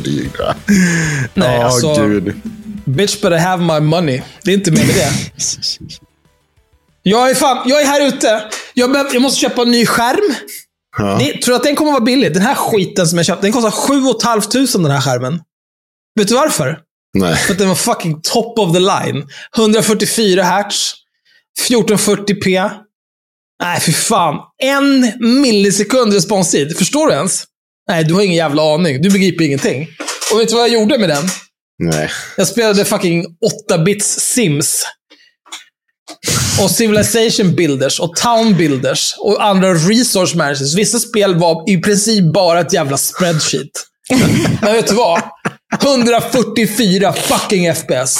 Det? Nej, Åh, alltså, gud. bitch better have my money. Det är inte mer med det. Jag är, fan, jag är här ute. Jag, behöver, jag måste köpa en ny skärm. Ja. Ni, tror du att den kommer att vara billig? Den här skiten som jag köpte, den kostar 7 500 den här skärmen. Vet du varför? Nej. För att den var fucking top of the line. 144 hertz. 1440p. Nej, för fan. En millisekund responstid. Förstår du ens? Nej, du har ingen jävla aning. Du begriper ingenting. Och vet du vad jag gjorde med den? Nej. Jag spelade fucking 8-bits Sims. Och Civilization Builders och Town Builders och andra resource managers. Vissa spel var i princip bara ett jävla spreadsheet. Men vet du vad? 144 fucking FPS.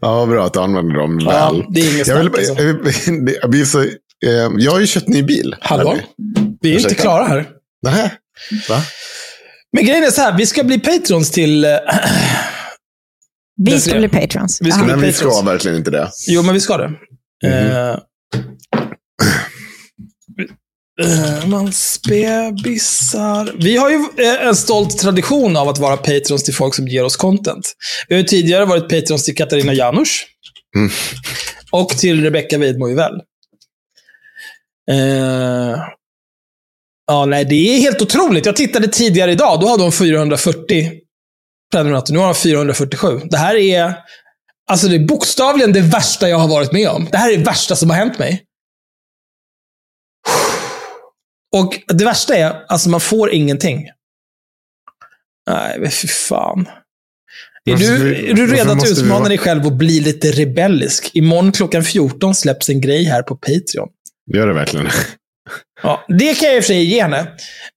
Ja, bra att du använder dem Ja, väl. det är inget jag, vill, snack, alltså. jag, jag, eh, jag har ju köpt ny bil. Hallå? Vi är inte klara här. Nej. Va? Men grejen är så här, vi ska bli patrons till... eh, Vi ska bli patrons. Vi ska Aha. bli- Men vi ska Patrons. verkligen inte det. Jo, men vi ska det. Eh, Mans bebisar. Vi har ju eh, en stolt tradition av att vara patrons till folk som ger oss content. Vi har ju tidigare varit patrons till Katarina Janouch. Mm. Och till Rebecca Weidmo väl. Eh, ja, nej, det är helt otroligt. Jag tittade tidigare idag. Då hade hon 440 prenumeranter. Nu har hon 447. Det här är Alltså det är bokstavligen det värsta jag har varit med om. Det här är det värsta som har hänt mig. Och det värsta är, alltså man får ingenting. Nej, men fy fan. Är du, är du redo att vi utmana dig själv och bli lite rebellisk? Imorgon klockan 14 släpps en grej här på Patreon. Gör det verkligen. Ja, det kan jag i och för sig ge henne.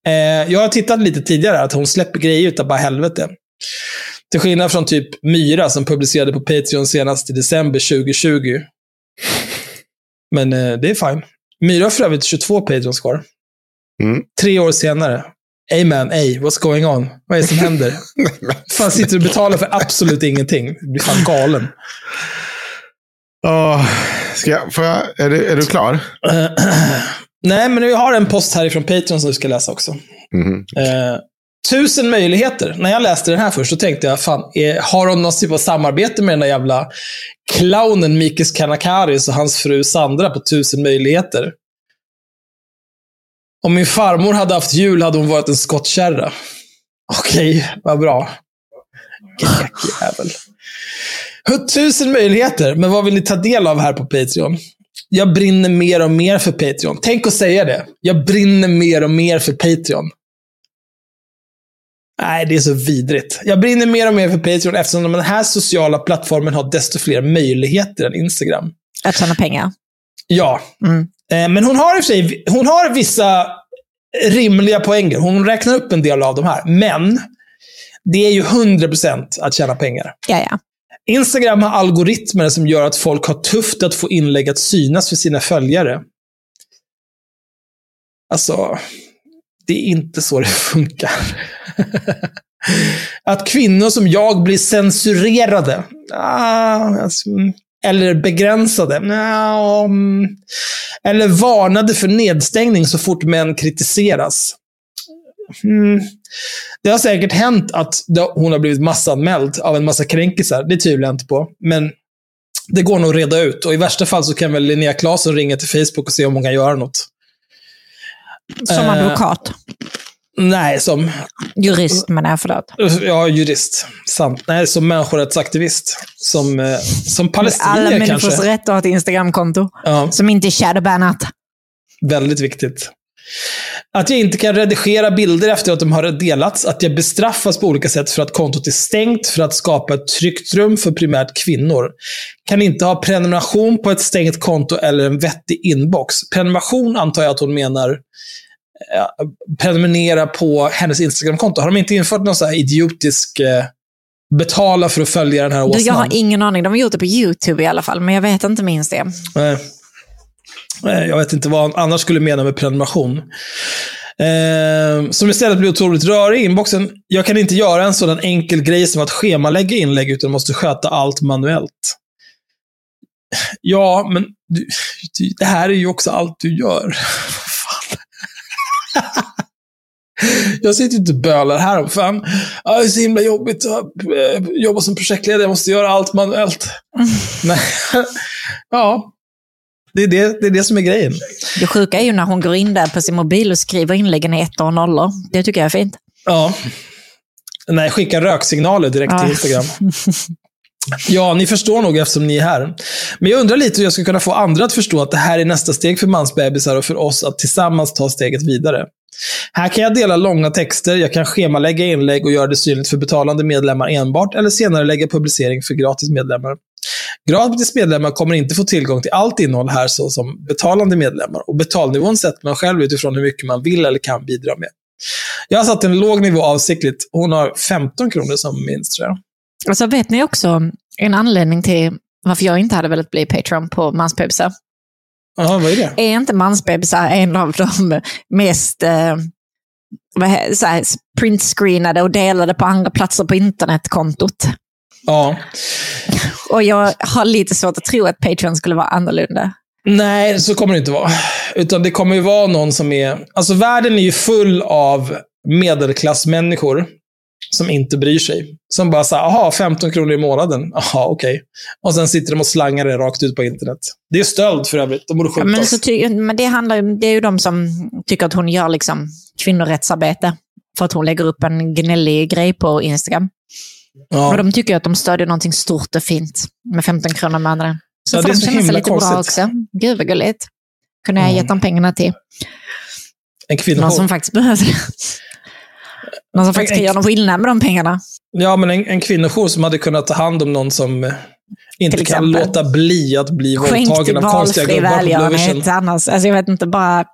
Eh, jag har tittat lite tidigare att hon släpper grejer utav bara helvete. Till skillnad från typ Myra som publicerade på Patreon senast i december 2020. Men eh, det är fine. Myra har för övrigt 22 Patreons kvar. Mm. Tre år senare. Hey man, hey, what's going on? Vad är det som händer? fan sitter du och betalar för absolut ingenting? Du blir fan galen. Åh, ska jag, jag, är, du, är du klar? Nej, men vi har en post härifrån Patreon som du ska läsa också. Mhm. Eh, tusen möjligheter. När jag läste den här först, så tänkte jag, fan, är, har de någon typ av samarbete med den där jävla clownen Mikis Kanakaris och hans fru Sandra på tusen möjligheter? Om min farmor hade haft jul hade hon varit en skottkärra. Okej, vad bra. Jäkel. Tusen möjligheter, men vad vill ni ta del av här på Patreon? Jag brinner mer och mer för Patreon. Tänk att säga det. Jag brinner mer och mer för Patreon. Nej, det är så vidrigt. Jag brinner mer och mer för Patreon eftersom den här sociala plattformen har desto fler möjligheter än Instagram. Att tjäna pengar. Ja. Mm. Eh, Men hon har i och för sig hon har vissa rimliga poänger. Hon räknar upp en del av de här. Men det är ju 100% att tjäna pengar. Ja, ja. Instagram har algoritmer som gör att folk har tufft att få inlägg att synas för sina följare. Alltså, det är inte så det funkar. att kvinnor som jag blir censurerade. Ah, alltså, eller begränsade. Eller varnade för nedstängning så fort män kritiseras. Mm. Det har säkert hänt att hon har blivit massanmäld av en massa kränkisar. Det tvivlar jag inte på. Men det går nog att reda ut. Och i värsta fall så kan väl Linnea Claesson ringa till Facebook och se om hon kan göra något. Som Eh. advokat. Nej, som Jurist menar jag, förlåt. ja, jurist. Sant. Nej, som människorättsaktivist. Som, eh, som Alla palestinier människors kanske. rätt att ha ett Instagramkonto. Ja, Som inte är shadowbannat. väldigt viktigt. Att jag inte kan redigera bilder efter att de har delats. Att jag bestraffas på olika sätt för att kontot är stängt för att skapa ett tryggt rum för primärt kvinnor. Kan inte ha prenumeration på ett stängt konto eller en vettig inbox. Prenumeration antar jag att hon menar eh, prenumerera på hennes Instagramkonto. Har de inte infört någon så här idiotisk eh, betala för att följa den här åsnan? jag har ingen aning. De har gjort det på YouTube i alla fall, men jag vet inte minst det. Nej. Nej, Jag vet inte vad han annars skulle mena med prenumeration. Eh, som istället blir otroligt rörig i inboxen. Jag kan inte göra en sådan enkel grej som att schemalägga inlägg, utan måste sköta allt manuellt. Ja, men du, det här är ju också allt du gör. Jag sitter ju inte och bölar här om fan. Ja, det är så himla jobbigt att eh, jobba som projektledare. Jag måste göra allt manuellt. Nej. Ja, det är det, det är det som är grejen. Det sjuka är ju när hon går in där på sin mobil och skriver inläggen i ettor och nollor. Det tycker jag är fint. Ja. Nej, skicka röksignaler direkt till Ja. Instagram. Ja, ni förstår nog eftersom ni är här. Men jag undrar lite hur jag ska kunna få andra att förstå att det här är nästa steg för mansbebisar och för oss att tillsammans ta steget vidare. Här kan jag dela långa texter, jag kan schemalägga inlägg och göra det synligt för betalande medlemmar enbart, eller senare lägga publicering för gratis medlemmar. Gratis medlemmar kommer inte få tillgång till allt innehåll här såsom betalande medlemmar och betalnivån sätter man själv utifrån hur mycket man vill eller kan bidra med. Jag har satt en låg nivå avsiktligt. Hon har 15 kronor som minst, tror jag. Och så vet ni också en anledning till varför jag inte hade velat bli Patreon på mansbebisar. Jaha, vad är det? Är inte mansbebisar en av de mest eh, printscreenade och delade på andra platser på internetkontot? Ja. Och jag har lite svårt att tro att Patreon skulle vara annorlunda. Nej, så kommer det inte vara. Utan det kommer ju vara någon som är... Alltså världen är ju full av medelklassmänniskor som inte bryr sig. Som bara säger, aha, 15 kronor i månaden. Jaha, okej. Och sen sitter de och slangar det rakt ut på internet. Det är stöld för övrigt. De borde Ja, Men, så ty- men det, handlar, ju- det är ju de som tycker att hon gör liksom kvinnorättsarbete. För att hon lägger upp en gnällig grej på Instagram. Ja. Och de tycker att de stödjer någonting stort och fint med 15 kronor i månaden. Så Ja, får det de känna sig lite bra konstigt. också. Gud vad gulligt. Kunde jag Mm. gett dem pengarna till En någon kvinnojour. som faktiskt behöver det. Någon som faktiskt kan göra någon skillnad med de pengarna. Ja, men en, en kvinnojour som hade kunnat ta hand om någon som eh, inte Till kan låta bli att bli Skänk våldtagen till av konstiga valfri gubbar på Blue Vision. välgörenhet annars. Alltså jag vet inte, bara...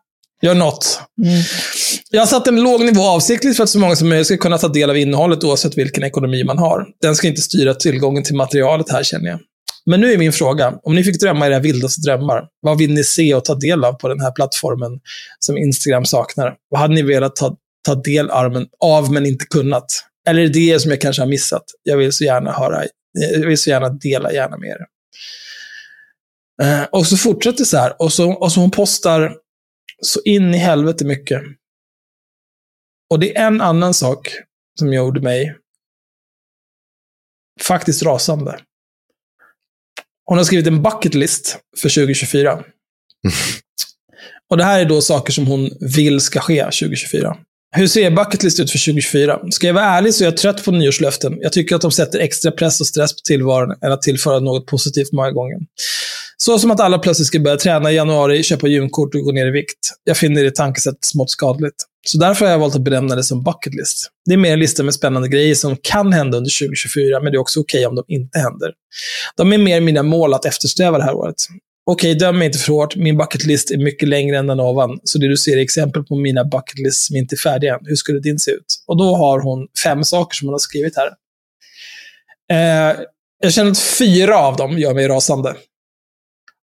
Gör något. Mm. Jag har satt en låg nivå avsiktligt för att så många som möjligt ska kunna ta del av innehållet oavsett vilken ekonomi man har. Den ska inte styra tillgången till materialet här känner jag. Men nu är min fråga, om ni fick drömma era vildaste drömmar, vad vill ni se och ta del av på den här plattformen som Instagram saknar? Vad hade ni velat ta, ta del av men inte kunnat? Eller är det det som jag kanske har missat? Jag vill så gärna höra, jag vill så gärna dela gärna med er. Eh, och så fortsätter så här, och så, och så hon postar så in i helvete mycket. Och det är en annan sak som gjorde mig faktiskt rasande. Hon har skrivit en bucket list för 2024. Och det här är då saker som hon vill ska ske 2024. Hur ser bucket list ut för 2024? Ska jag vara ärlig så är jag trött på nyårslöften. Jag tycker att de sätter extra press och stress på tillvaron än att tillföra något positivt många gånger. Så som att alla plötsligt ska börja träna i januari, köpa gymkort och gå ner i vikt. Jag finner det tankesättet smått skadligt. Så därför har jag valt att benämna det som bucket list. Det är mer en lista med spännande grejer som kan hända under 2024, men det är också okej om de inte händer. De är mer mina mål att eftersträva det här året. Okej, döm mig inte för hårt. Min bucket list är mycket längre än den ovan. Så det du ser är exempel på mina bucket list som inte är färdiga än. Hur skulle din se ut? Och då har hon fem saker som hon har skrivit här. Eh, jag känner att fyra av dem gör mig rasande.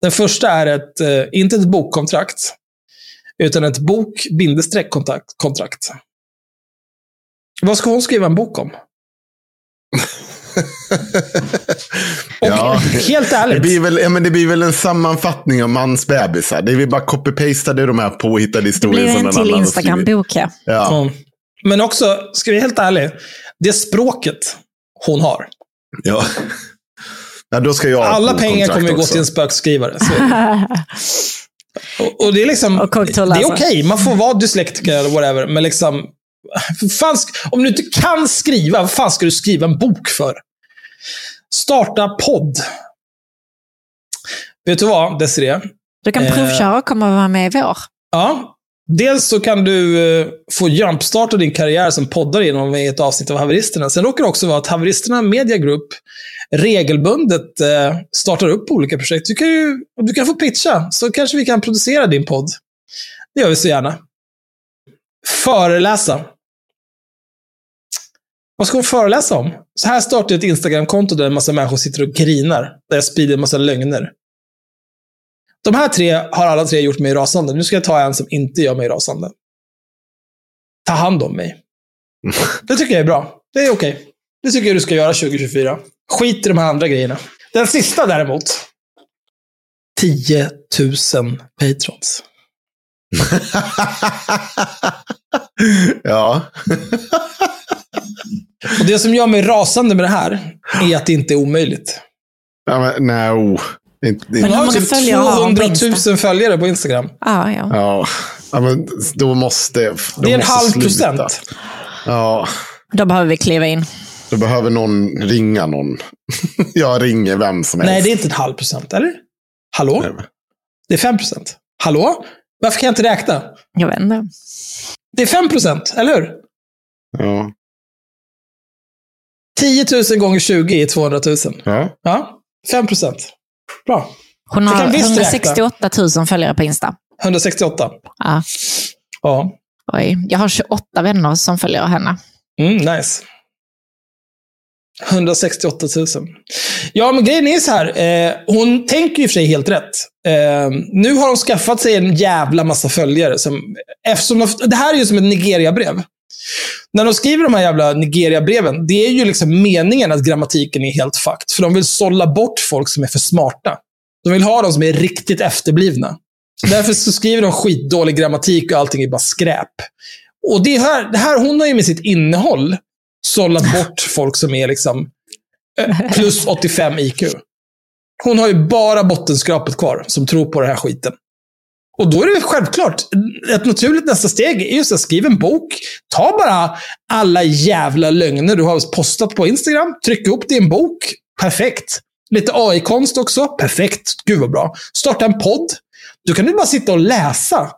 Den första är ett, eh, inte ett bokkontrakt, utan ett bok-kontrakt. Vad ska hon skriva en bok om? Och Ja. helt Det ärligt, blir, väl, ja, men det blir väl en sammanfattning av mans bebisar. Det är vi bara copy-pastade de här påhittade Det historier blir en till. Instagram-bok, ja. Ja. Ja. Men också, ska vi vara helt ärlig, det språket hon har. Ja. Ja, då ska jag Alla pengar kommer ju gå till en spökskrivare. Och, och det är liksom, Och det är okej, man får vara dyslektiker eller whatever, men liksom, fan, om du inte kan skriva, vad fan ska du skriva en bok för? Starta podd. Vet du vad, Desiree? Du kan Eh. provköra och komma och vara med i vår. Ja. Dels så kan du eh, få jumpstarta din karriär som poddare genom ett avsnitt av Haveristerna. Sen råkar det också vara att Haveristerna Media Group regelbundet eh, startar upp olika projekt. Du kan, ju, du kan få pitcha, så kanske vi kan producera din podd. Det gör vi så gärna. Föreläsa. Vad ska hon föreläsa om? Så här startar jag ett Instagram-konto där en massa människor sitter och grinar. Där jag sprider en massa lögner. De här tre har alla tre gjort mig rasande. Nu ska jag ta en som inte gör mig rasande. Ta hand om mig. Det tycker jag är bra. Det är okej. Det tycker jag du ska göra 2024. Skit i de här andra grejerna. Den sista däremot. 10 000 patrons. ja. Och det som gör mig rasande med det här är att det inte är omöjligt. ja men, nej, inte, Men Hon har typ följare har på 200 Insta? 000 följare på Instagram. Ja, ja. Ja. ja, men då måste... Då Det är en halv sluta. procent. Ja, Då behöver vi kliva in. då behöver någon ringa någon. jag ringer vem som helst. Nej, det är inte en halv procent, eller? Hallå? Nej, Det är 5 procent. Hallå? Varför kan jag inte räkna? Jag vet inte. Det är 5 procent, eller hur? Ja. 10 000 gånger 20 är 200 000. Ja. Ja, 5 procent. Bra. Hon har kan visst räkna. 168 000 följare på Insta. 168. Ja. Ja. Oj. Jag har 28 vänner som följer henne. Mm, nice. 168 000. Ja, men grejen är så här. Eh, hon tänker ju för sig helt rätt. Eh, nu har hon skaffat sig en jävla massa följare. Som, eftersom de, det här är ju som ett Nigeria-brev. När de skriver de här jävla Nigeria-breven, det är ju liksom meningen att grammatiken är helt fucked. För de vill sålla bort folk som är för smarta. De vill ha de som är riktigt efterblivna. Därför så skriver de skitdålig grammatik och allting är bara skräp. Och det här, det här, hon har ju med sitt innehåll sållat bort folk som är liksom eh, plus 85 IQ. Hon har ju bara bottenskrapet kvar som tror på den här skiten. Och då är det självklart, ett naturligt nästa steg är just att skriva en bok. Ta bara alla jävla lögner du har postat på Instagram, tryck upp det i en bok. Perfekt. Lite AI-konst också. Perfekt. Gud vad bra. Starta en podd. Du kan ju bara sitta och läsa.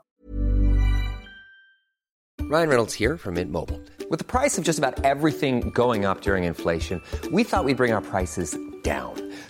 Ryan Reynolds här från Mint Mobile. priset på nästan allt som går upp under inflationen, trodde vi att vi skulle bring våra priser down.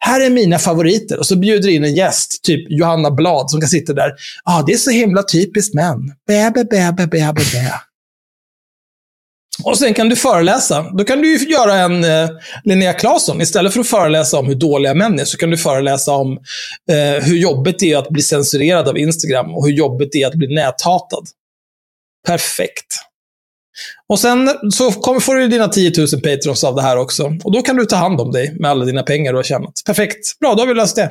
Här är mina favoriter. Och så bjuder in en gäst, typ Johanna Blad, som kan sitta där. Ja, ah, det är så himla typiskt män. Bä, bä, bä, bä, bä, bä, bä. Och sen kan du föreläsa. Då kan du ju göra en eh, Linnea Claesson. Istället för att föreläsa om hur dåliga män är, så kan du föreläsa om eh, hur jobbigt det är att bli censurerad av Instagram och hur jobbigt det är att bli näthatad. Perfekt. Och sen så får du dina 10 000 patrons av det här också. Och då kan du ta hand om dig med alla dina pengar du har tjänat. Perfekt. Bra, då har vi löst det.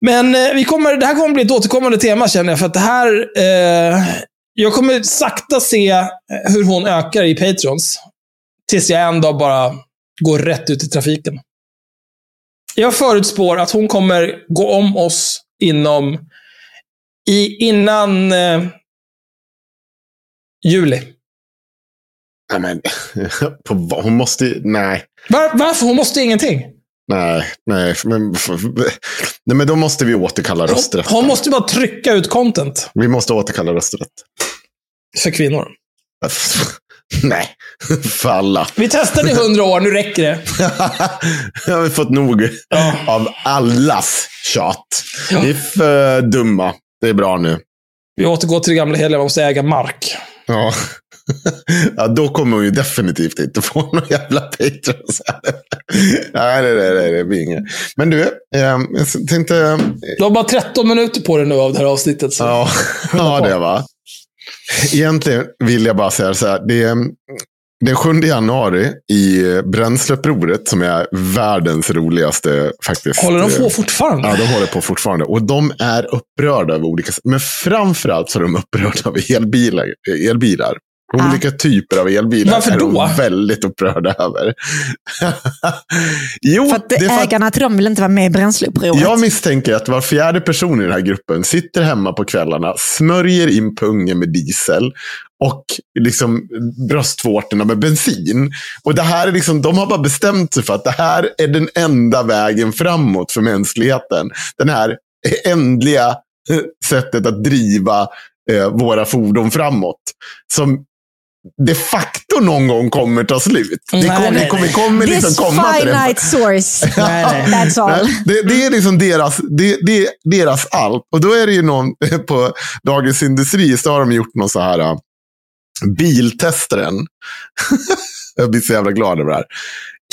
Men eh, vi kommer, det här kommer bli ett återkommande tema känner jag, för att det här... Eh, jag kommer sakta se eh, hur hon ökar i patrons. Tills jag en dag bara går rätt ut i trafiken. Jag förutspår att hon kommer gå om oss inom... I, innan... Eh, Juli. Nej, men, på, hon måste nej. Var, varför? Hon måste ingenting. Nej, nej, men, nej, men då måste vi återkalla Hon, rösträtt. hon måste bara trycka ut content Vi måste återkalla rösträtt. för kvinnor. Nej, för alla. Vi testade i hundra år, nu räcker det. Jag har fått nog av allas tjat. Vi är för dumma. Det är bra nu. Vi återgår till det gamla heliga, man måste äga mark. Ja. ja, då kommer hon ju definitivt inte få någon jävla patrons. nej, nej, nej, nej, det blir inget. Men du, eh, jag tänkte... Du har bara 13 minuter på dig nu av det här avsnittet. Så. Ja, ja, det va. Egentligen vill jag bara säga så här. Det är, den 7 januari i Bränsleupproret, som är världens roligaste faktiskt. Håller de på eh, fortfarande? Ja, de håller på fortfarande. Och de är upprörda över olika. Men framförallt så är de upprörda över elbilar. elbilar. Olika typer av elbilar Varför är då? de väldigt upprörda över. jo, För att det för att ägarna till dem vill inte vara med i bränsleupproret. jag misstänker att var fjärde person i den här gruppen sitter hemma på kvällarna, smörjer in pungen med diesel och liksom bröstvårtorna med bensin. Och det här är liksom, de har bara bestämt sig för att det här är den enda vägen framåt för mänskligheten. Den här ändliga sättet att driva eh, våra fordon framåt. Som de facto någon gång kommer ta slut. Det kommer, nej, det kommer, nej. kommer liksom This komma till den. finite source. That's all. Det, det är liksom deras, det, det är deras allt. Och då är det ju någon på Dagens Industri, så har de gjort någon så här biltestaren. Jag blir så jävla glad över det här.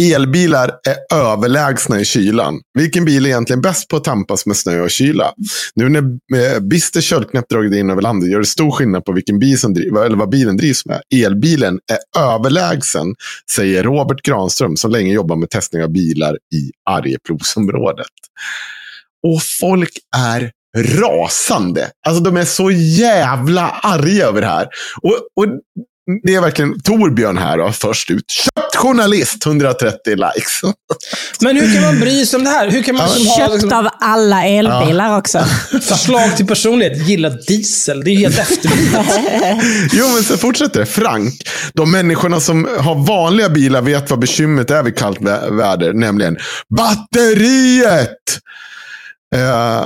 Elbilar är överlägsna i kylan. Vilken bil är egentligen bäst på att tampas med snö och kyla? Nu när eh, Bister köldknäpp dragit in över landet gör det stor skillnad på vilken bil som driv, eller vad bilen drivs med. Elbilen är överlägsen, säger Robert Granström som länge jobbar med testning av bilar i Arjeplogsområdet. Och folk är rasande. Alltså de är så jävla arga över det här. Och, och det är verkligen Torbjörn här då, först ut. Köpt journalist, 130 likes. Men hur kan man bry sig om det här? Hur kan man som ha Köpt liksom, av alla elbilar också. förslag till personlighet gilla diesel? Det är ju helt efterblivet. Jo, men så fortsätter det. Frank. De människorna som har vanliga bilar vet vad bekymret är vid kallt vä- väder, nämligen batteriet. Eh,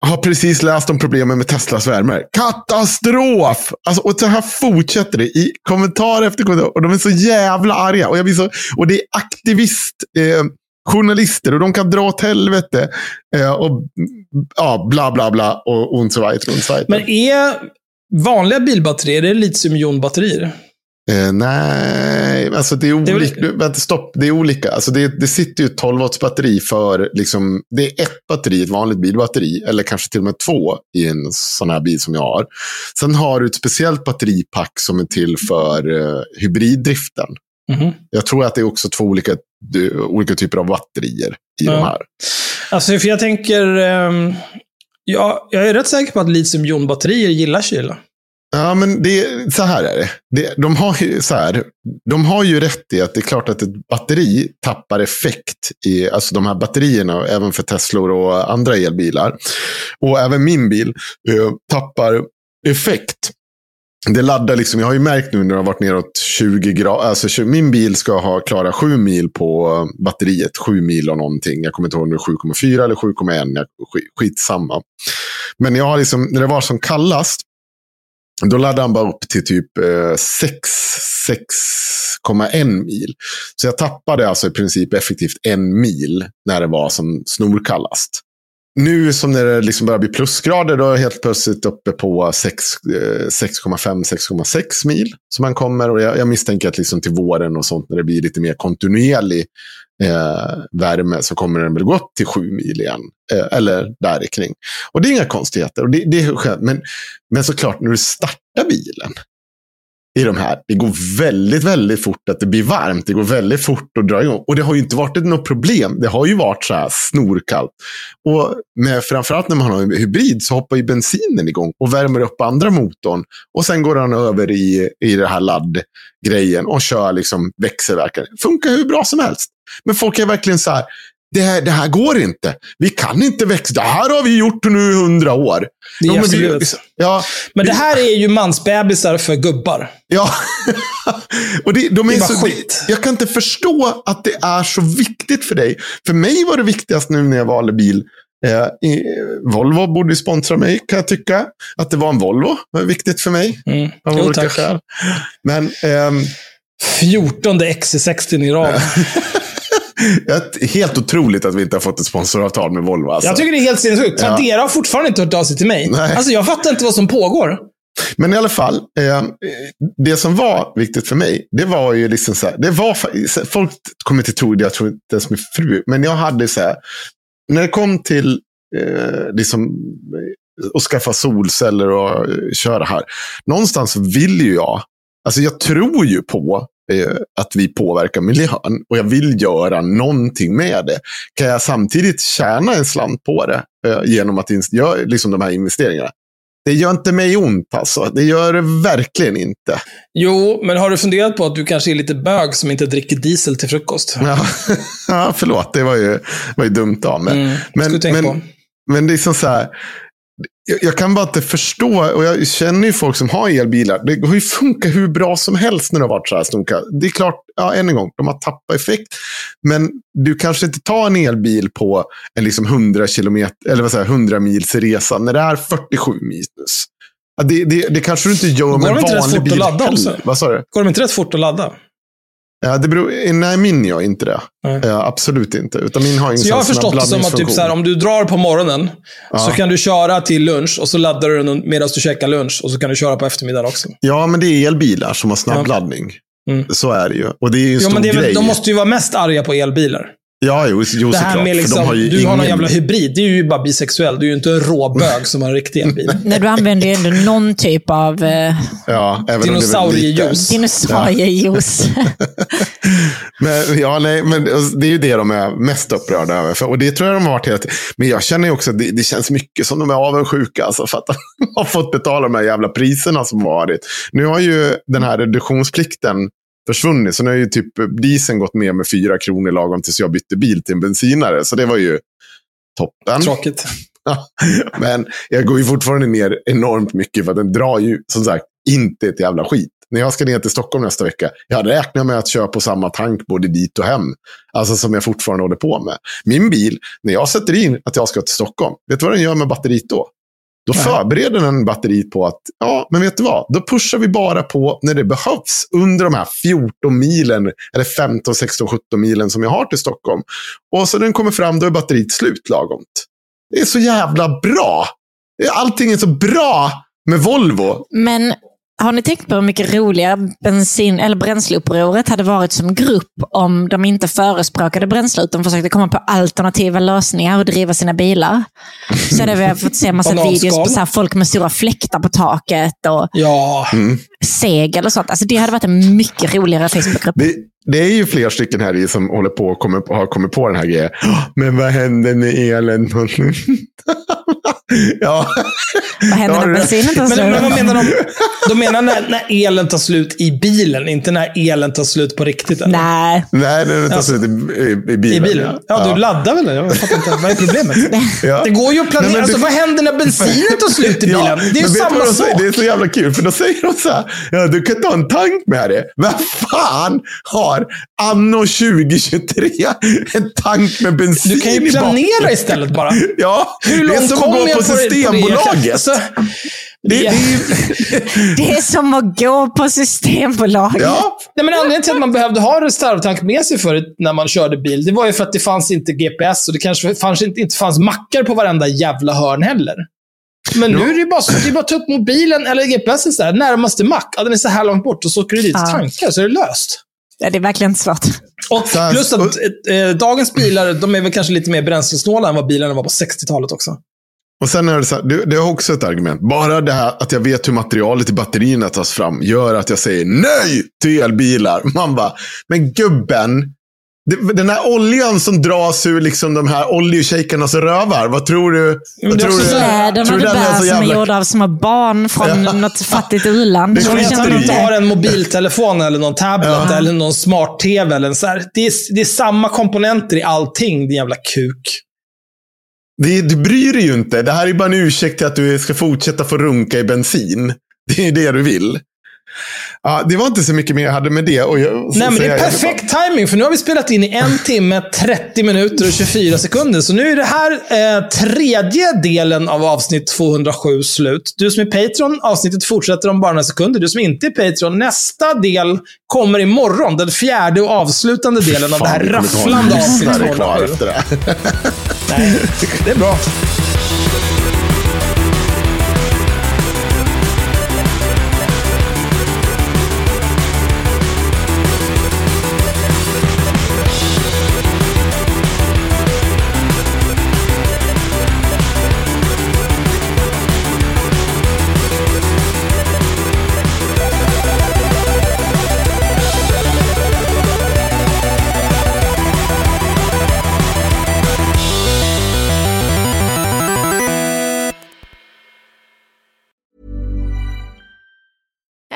har precis läst om problemen med Teslas värme. Katastrof! Alltså, och så här fortsätter det i kommentar efter kommentar. Och de är så jävla arga. Och, jag blir så, och det är aktivist... Eh, journalister och de kan dra åt helvete. Eh, och ja, bla bla bla och und so weiter und so weiter. Men är vanliga bilbatterier, är det litiumjonbatterier? Eh, nej, alltså det är är väl- olika. Vänta, stopp. Det är olika. Alltså det, det sitter ju ett 12 watts batteri för, liksom, det är ett batteri, ett vanligt bilbatteri, eller kanske till och med två i en sån här bil som jag har. Sen har du ett speciellt batteripack som är till för eh, hybriddriften. Mhm. Jag tror att det är också två olika, olika typer av batterier i Ja. de här. Alltså, för jag tänker... ehm, ja, jag är rätt säker på att litiumjonbatterier gillar kyla. Ja, men det, så här är det. det de, har ju, så här, de har ju rätt i att det är klart att ett batteri tappar effekt. I, alltså de här batterierna, även för Teslor och andra elbilar. Och även min bil eh, tappar effekt. Det laddar liksom, jag har ju märkt nu när det har varit neråt 20 grader. Alltså min bil ska ha klara 7 mil på batteriet. 7 mil och någonting. Jag kommer inte ihåg om det är 7,4 eller 7,1. Skitsamma. Men jag har liksom, när det var som kallast. Då laddade han bara upp till typ eh, 6,1 mil. Så jag tappade alltså i princip effektivt en mil när det var som snorkallast. Nu som när det liksom börjar bli plusgrader, då är jag helt plötsligt uppe på 6,5-6,6 eh, mil. som man kommer och jag, jag misstänker att liksom till våren och sånt när det blir lite mer kontinuerlig eh, värme så kommer den väl gå upp till 7 mil igen. Eh, eller där kring. Och det är inga konstigheter. Och det, det är skönt. Men, men såklart, när du startar bilen i de här. Det går väldigt, väldigt fort att det blir varmt. Det går väldigt fort att dra igång. Och det har ju inte varit något problem. Det har ju varit så här snorkallt. Och med, framförallt när man har en hybrid så hoppar ju bensinen igång och värmer upp andra motorn. Och sen går den över i, i den här laddgrejen och kör liksom växelverkare. Funkar hur bra som helst. Men folk är verkligen så här, det här, det här går inte. Vi kan inte växla. Det här har vi gjort nu i hundra år. Ja, men vi- ja, Men det här är ju mansbebisar för gubbar. Ja, och det, de är Det är så, skit. jag kan inte förstå att det är så viktigt för dig. För mig var det viktigast nu när jag valde bil. Eh, Volvo borde sponsra mig, kan jag tycka. Att det var en Volvo var viktigt för mig. Mm. Av olika tack. skäl. Men ehm, 14 XC60 i rad. helt otroligt att vi inte har fått ett sponsoravtal med Volvo. Alltså. Jag tycker det är helt sinnessjukt. Ja. Tradera har fortfarande inte hört av sig till mig. Nej. Alltså, jag fattar inte vad som pågår. Men i alla fall, eh, det som var viktigt för mig, det var ju liksom så här, det var, folk kommer inte tro det, jag tror inte ens min fru, men jag hade så här, när det kom till eh, liksom, eh, att skaffa solceller och eh, köra här, någonstans vill ju jag, alltså jag tror ju på att vi påverkar miljön och jag vill göra någonting med det. Kan jag samtidigt tjäna en slant på det eh, genom att göra liksom de här investeringarna? Det gör inte mig ont alltså. Det gör det verkligen inte. Jo, men har du funderat på att du kanske är lite bög som inte dricker diesel till frukost? Ja, ja förlåt, det var ju, var ju dumt av mig. Mm, men, men, men det är som så här. Jag, jag kan bara inte förstå, och jag känner ju folk som har elbilar. Det har ju funkat hur bra som helst när det har varit så här snoka. Det är klart, ja, än en gång, de har tappat effekt. Men du kanske inte tar en elbil på en liksom 100 kilometer, eller vad säger jag, 100 mils resa när det är 47 minus. Det, det, det kanske du inte gör Går med de en inte rätt vanlig fort att bil ladda också? heller. Vad sa du? Går de inte rätt fort att ladda? Ja, det beror, nej, min gör inte det. Ja, absolut inte. Utan min har Så jag har förstått det som att typ så här, om du drar på morgonen, så kan du köra till lunch och så laddar du den medan du käkar lunch. Och så kan du köra på eftermiddagen också. Ja, men det är elbilar som har snabbladdning. Mm. Så är det ju. Och det är ju en Jo, stor men det är grej. de måste ju vara mest arga på elbilar. Ja, jo, jo Det här såklart. med liksom, de har ju du har någon ingen- jävla hybrid. Det är ju bara bisexuell. Du är ju inte en råbög som har en riktig elbil. Nej, du använder ju ändå någon typ av eh, Ja, Dinosauriejuice. dinosauriejuice. Men, ja, nej, men det är ju det de är mest upprörda över. För, och det tror jag de har varit hela tiden. Men jag känner ju också att det, det känns mycket som de är avundsjuka. Alltså, för att de har fått betala de här jävla priserna som varit. Nu har ju den här reduktionsplikten försvunnit. Så nu har ju typ dieseln gått med med fyra kronor lagom tills jag bytte bil till en bensinare. Så det var ju toppen. Tråkigt. Men jag går ju fortfarande ner enormt mycket för att den drar ju som sagt inte ett jävla skit. När jag ska ner till Stockholm nästa vecka, jag räknar med att köra på samma tank både dit och hem. Alltså som jag fortfarande håller på med. Min bil, när jag sätter in att jag ska till Stockholm, vet du vad den gör med batteriet då? Då förbereder den batteriet på att, ja, men vet du vad? Då pushar vi bara på när det behövs under de här 14 milen, eller 15, 16, 17 milen som jag har till Stockholm. Och så när den kommer fram, då är batteriet slut lagomt. Det är så jävla bra. Allting är så bra med Volvo. Men har ni tänkt på hur mycket roligare bensin eller bränsleupproret hade varit som grupp om de inte förespråkade bränsle utan försökte komma på alternativa lösningar och driva sina bilar? Så hade vi fått se en massa videos på så här, folk med stora fläktar på taket och Ja. segel och sånt. Alltså det hade varit en mycket roligare Facebookgrupp. Det, det är ju flera stycken här i som håller på och kommer, har kommit på den här grejen. Men vad hände med elen? ja. Vad händer Ja, när bensinen tar Men, slut? men vad menar de? De menar när, när elen tar slut i bilen, inte när elen tar slut på riktigt. eller? Nej, Nej, den tar Alltså, slut i, i, i bilen. I bilen? Ja, du laddar väl? Jag fattar inte. Vad är problemet? Ja. Det går ju att planera. Nej, men alltså, du- vad händer när bensinen tar slut i bilen? det är men ju samma vad de sak. säger? Det är så jävla kul, för då säger de så här. Ja, du kan ta en tank med dig. Vem fan har anno 2023 en tank med bensin Du kan ju i planera istället bara. Ja, Hur långt kommer jag på? Systembolaget. Alltså, Det, Ja. det är. Det är som att gå på Systembolaget. Ja, Nej, men anledningen till att man behövde ha reservtank med sig förut när man körde bil, det var ju för att det fanns inte GPS och det kanske fanns, inte, inte fanns mackar på varenda jävla hörn heller. Men nu är det ju bara, så, det är bara att ta upp mobilen eller GPSen så här, närmaste mack. Ja, den är så här långt bort och så åker du dit och Ja. tankar så är det löst. Ja, det är verkligen svårt. Och plus att eh, dagens bilar, de är väl kanske lite mer bränslesnåla än vad bilarna var på 60-talet också. Och sen är det så här, det, det är också ett argument. Bara det här att jag vet hur materialet i batterierna tas fram gör att jag säger nej till elbilar. Man bara, men gubben. Den här oljan som dras ur liksom de här oljeshejkarnas rövar. Vad tror du? Vad är tror du? Kläderna tror du är bär som är jävla- gjorda av små barn från något fattigt u-land. Det är du har en mobiltelefon eller någon tablet eller någon smart-tv. Eller en så här. Det, är, det är samma komponenter i allting, din jävla kuk. Det, du bryr dig ju inte. Det här är bara en ursäkt till att du ska fortsätta få runka i bensin. Det är det du vill. Ja, det var inte så mycket mer jag hade med det. Och jag, Nej, men det är perfekt timing för nu har vi spelat in i en timme, 30 minuter och 24 sekunder. Så nu är det här eh, tredje delen av avsnitt 207 slut. Du som är Patreon, avsnittet fortsätter om bara några sekunder. Du som inte är Patreon, nästa del kommer imorgon. Den fjärde och avslutande delen av det här rafflande avsnitt Nej, det är bra.